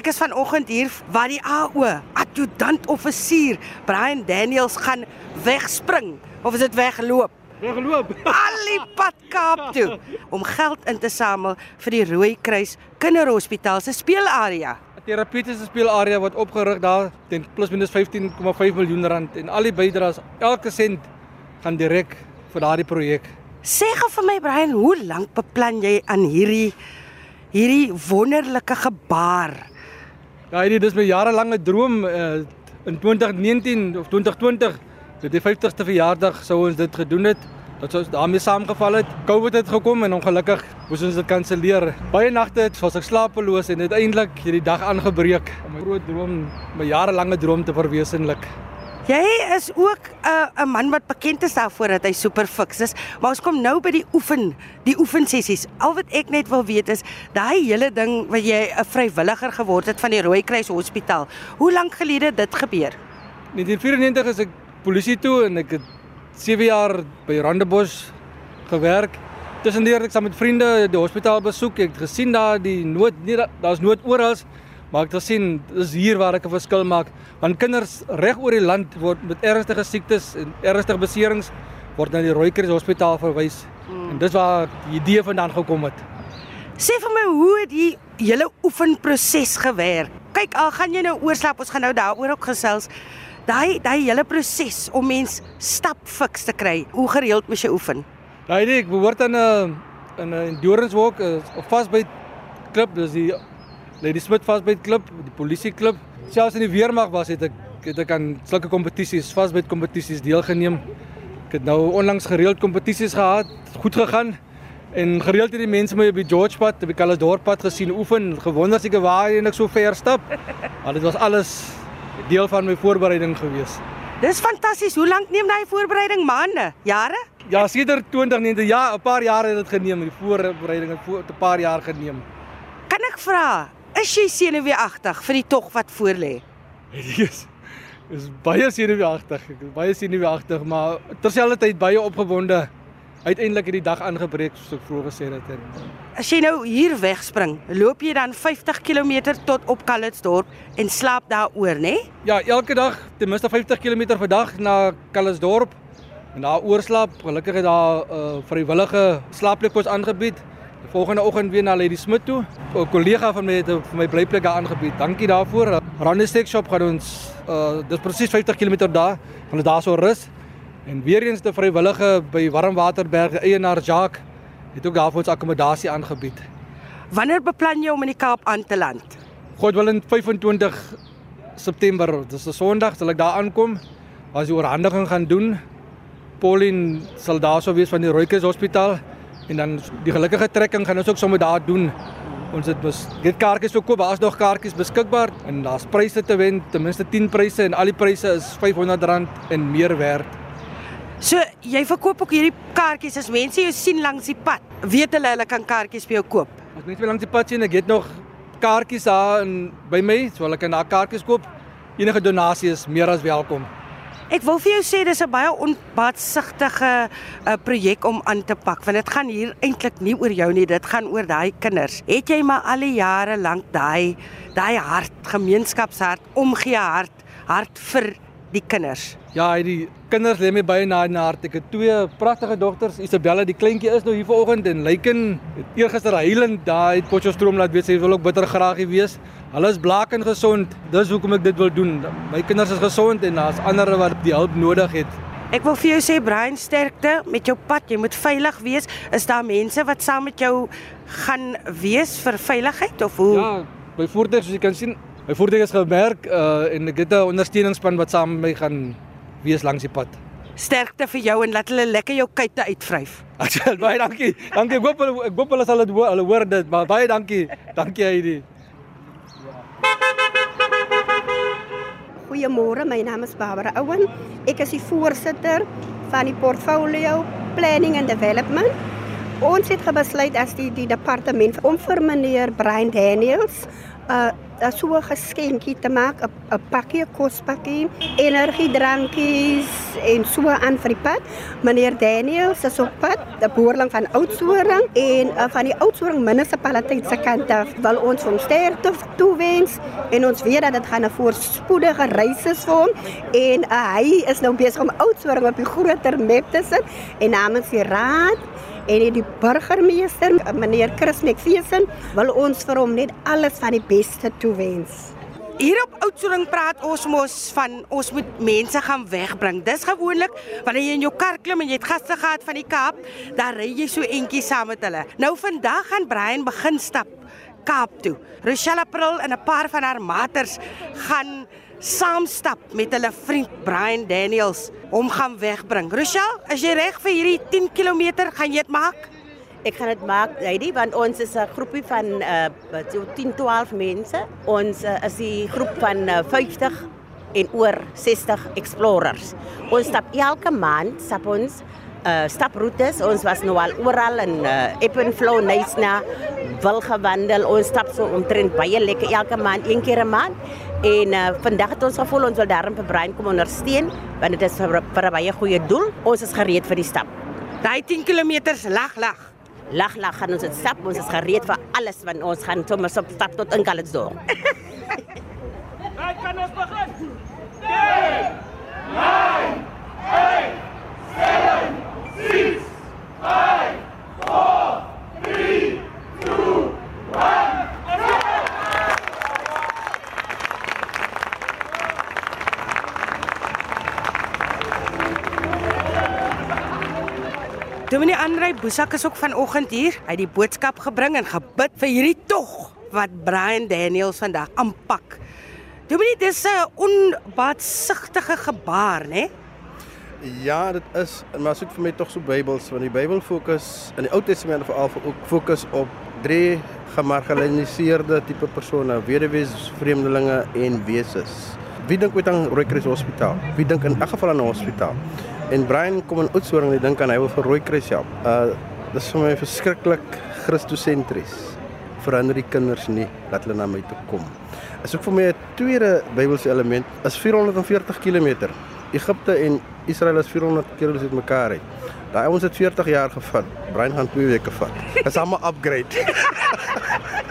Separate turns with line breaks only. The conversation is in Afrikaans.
Ek is vanoggend hier waar die AO, adjutant offisier Brian Daniels gaan wegspring of is dit wegloop?
Weggeloop.
Al die pad Kaap toe om geld in te samel vir die Rooi Kruis Kinderhospitaal se speelarea.
'n Terapeutiese speelarea wat opgerig daar teen plus minus 15,5 miljoen rand en al die bydraes, elke sent gaan direk vir daardie projek.
Sê gou vir my Brian, hoe lank beplan jy aan hierdie hierdie wonderlike gebaar?
Ja, hierdie dis my jarelange droom uh, in 2019 of 2020, dit die 50ste verjaardag sou ons dit gedoen het. Dat ons daarmee saamgeval het. Covid het gekom en ongelukkig moes ons dit kanselleer. Baie nagte het was ek slapeloos en uiteindelik hierdie dag aangebreek om my groot droom, my jarelange droom te verwesenlik.
Jy is ook 'n uh, 'n man wat bekend is daarvoor dat hy super fiks is, maar ons kom nou by die oefen, die oefensessies. Al wat ek net wil weet is, daai hele ding wat jy 'n vrywilliger geword het van die Rooikruis Hospitaal. Hoe lank gelede dit gebeur?
1994 is ek polisie toe en ek het 7 jaar by Randebos gewerk. Tussendeur het ek saam met vriende die hospitaal besoek. Ek het gesien daar die nood, nie daar's nood oral, maar ek gesien dis hier waar ek 'n verskil maak. Want kinders reg oor die land word met ernstige siektes en ernstige beserings word na die Rooikruis Hospitaal verwys. Hmm. En dis waar die idee vandaan gekom het.
Sê vir my hoe het die hele oefenproses gewerk? Kyk, al gaan jy nou oorslap, ons gaan nou daaroor ook gesels. Daai daai hele proses om mens stap fiks te kry. Hoe gereeld moet jy oefen?
Daai ek behoort aan 'n 'n endurance walk of vasbyt klub, dis die Lady Smith vasbyt klub, die polisie klub. Selfs in die weermag was het ek het ek aan sulke kompetisies, vasbyt kompetisies deelgeneem. Ek het nou onlangs gereeld kompetisies gehad, goed gegaan. En gereeld het die mense my op die George pad, op die Kallasdorp pad gesien oefen, gewonder seker waar en ek so ver stap. Maar dit was alles deel van my voorbereiding gewees.
Dis fantasties. Hoe lank neem daai voorbereiding? Maande? Jare?
Ja, sedert 2019, ja, 'n paar jare het dit geneem, die voorbereiding het voor 'n paar jaar geneem.
Kan ek vra, is jy senuweeagtig vir die tog wat voorlê?
Yes. Is baie senuweeagtig. Ek is baie senuweeagtig, maar terselfdertyd baie opgewonde. Uiteindelik het die dag aangebreek soos ek vroeër gesê het.
As jy nou hier wegspring, loop jy dan 50 km tot op Calitzdorp en slaap daaroor, né? Nee?
Ja, elke dag ten minste 50 km per dag na Calitzdorp en daar oorslaap. Gelukkig het daar 'n uh, vrywillige slaapplek aangebied. Die volgende oggend weer na Lady Smith toe. 'n Kollega van my het vir my blyplek daar aangebied. Dankie daarvoor. Randy Steak Shop gaan ons uh dis presies 50 km daar. Gaan ons daar so rus. En weer eens te vrywillige by Warmwaterberg eienaar Jacques het ook daar vir ons akkommodasie aangebied.
Wanneer beplan jy om in die Kaap aan te land?
God wil in 25 September, dis 'n Sondag, sal ek daar aankom. As die oorhandiging gaan doen. Pauline sal daar sou wees van die Rooikruis Hospitaal en dan die gelukkige trekking gaan ons ook sommer daar doen. Ons het bes dit kaartjies verkoop, daar's nog kaartjies beskikbaar en daar's pryse te wen, ten minste 10 pryse en al die pryse is R500 en meer werd.
So, jy verkoop ook hierdie kaartjies as mense jou sien langs die pad. Weet hulle hulle kan kaartjies by jou koop?
As mense langs die pad sien, ek het nog kaartjies daar in by my, so hulle kan daar kaartjies koop. Enige donasie is meer as welkom.
Ek wil vir jou sê dis 'n baie onbaatsigtige uh, projek om aan te pak want dit gaan hier eintlik nie oor jou nie, dit gaan oor daai kinders. Het jy maar al die jare lank daai daai hart, gemeenskapshart, omgee hart, hart vir die kinders?
Ja, die kinders lê my baie na in die hart. Ek het twee pragtige dogters. Isabella, die kleintjie is nou hier vanoggend en Lyken het eergister huilend daai uit Potchefstroom laat weet sy wil ook bitter graag hier wees. Hulle is blaak en gesond. Dis hoekom ek dit wil doen. My kinders is gesond en daar's ander wat die hulp nodig het.
Ek wil vir jou sê Brian sterkte met jou pad. Jy moet veilig wees. Is daar mense wat saam met jou gaan wees vir veiligheid of hoe?
Ja, by voertuig soos jy kan sien, my voertuig is gemerk uh, en ek het 'n ondersteuningsspan wat saam met my gaan wees langs die pad.
Sterkte vir jou en laat hulle lekker jou kuite uitvryf.
baie dankie. Dankie. Ek hoop hulle ek hoop hulle sal dit hoor, hulle hoor dit, maar baie dankie. Dankie Heidi.
Goeiemôre, my naam is Barbara Owen. Ek is die voorsitter van die portfolio Planning and Development. Ons het besluit as die die departement om vir meneer Brian Daniels 'n uh, so 'n geskenkie te maak, 'n 'n pakkie kospakkie, energiedrankies en so aan vir die pad. Meneer Daniel se so pad, die boerling van Oudtshoorn en uh, van die Oudtshoorn munisipaliteit se kant af wil ons hom sterkte toewens en ons weet dat dit gaan 'n voorspoedige reis is vir hom en uh, hy is nou besig om Oudtshoorn op die groter map te sit en namens die raad en die burgemeester meneer Chris McPherson wil ons vir hom net alles van die beste toewens.
Hier op Oudtshoorn praat ons mos van ons moet mense gaan wegbring. Dis gewoonlik wanneer jy in jou kar klim en jy het gaste gehad van die Kaap, dan ry jy so entjie saam met hulle. Nou vandag gaan Brian begin stap Kaap toe. Rochelle April en 'n paar van haar maters gaan saam stap met hulle vriend Brian Daniels om gaan wegbring. Rochelle, is jy reg vir hierdie 10 km gaan jy dit maak?
Ek gaan dit maak, Heidi, want ons is 'n groepie van uh so 10 12 mense. Ons uh, is die groep van uh, 50 en oor 60 explorers. Ons stap elke maand, stap ons uh staproetes. Ons was nou al oral in uh Eppenflow, Nysna, wil gewandel. Ons stap so omtrent baie lekker elke maand, een keer 'n maand. En uh vandag het ons gevoel ons wil daarom vir Brian kom ondersteun, want dit is vir, vir 'n baie goeie doel. Ons is gereed vir die stap.
Daai 10 km lag lag.
Lag lag gaan ons dit stap. Ons is gereed vir alles want ons gaan sommer op stap tot in Calitzdorp.
Wij kan ons begin. 10, 9,
Dominee Andrei Boesak is ook vanoggend hier. Hy het die boodskap gebring en gebid vir hierdie tog wat Brian Daniels vandag aanpak. Dominee, dis 'n onbaatsigtige gebaar, né?
Ja, dit is, maar soek vir my tog so Bybels, want die Bybel fokus in die Ou Testament veral ook fokus op drie gemarginaliseerde tipe persone, weduwees, vreemdelinge en weses. Wie dink ooit aan Rooikruis Hospitaal? Wie dink in elk geval aan 'n hospitaal? En Brian kom in Oudtshoorn en hy dink aan hy wil vir Rooikruis help. Uh dis vir my verskriklik Christosentries. Verander die kinders nie, laat hulle na my toe kom. Is ook vir my 'n tweede Bybelse element, is 440 km. Egipte en Israel is 400 km uit mekaar uit. Daai ouens het 40 jaar gevat. Brian gaan 2 weke vat. Dis 'n upgrade.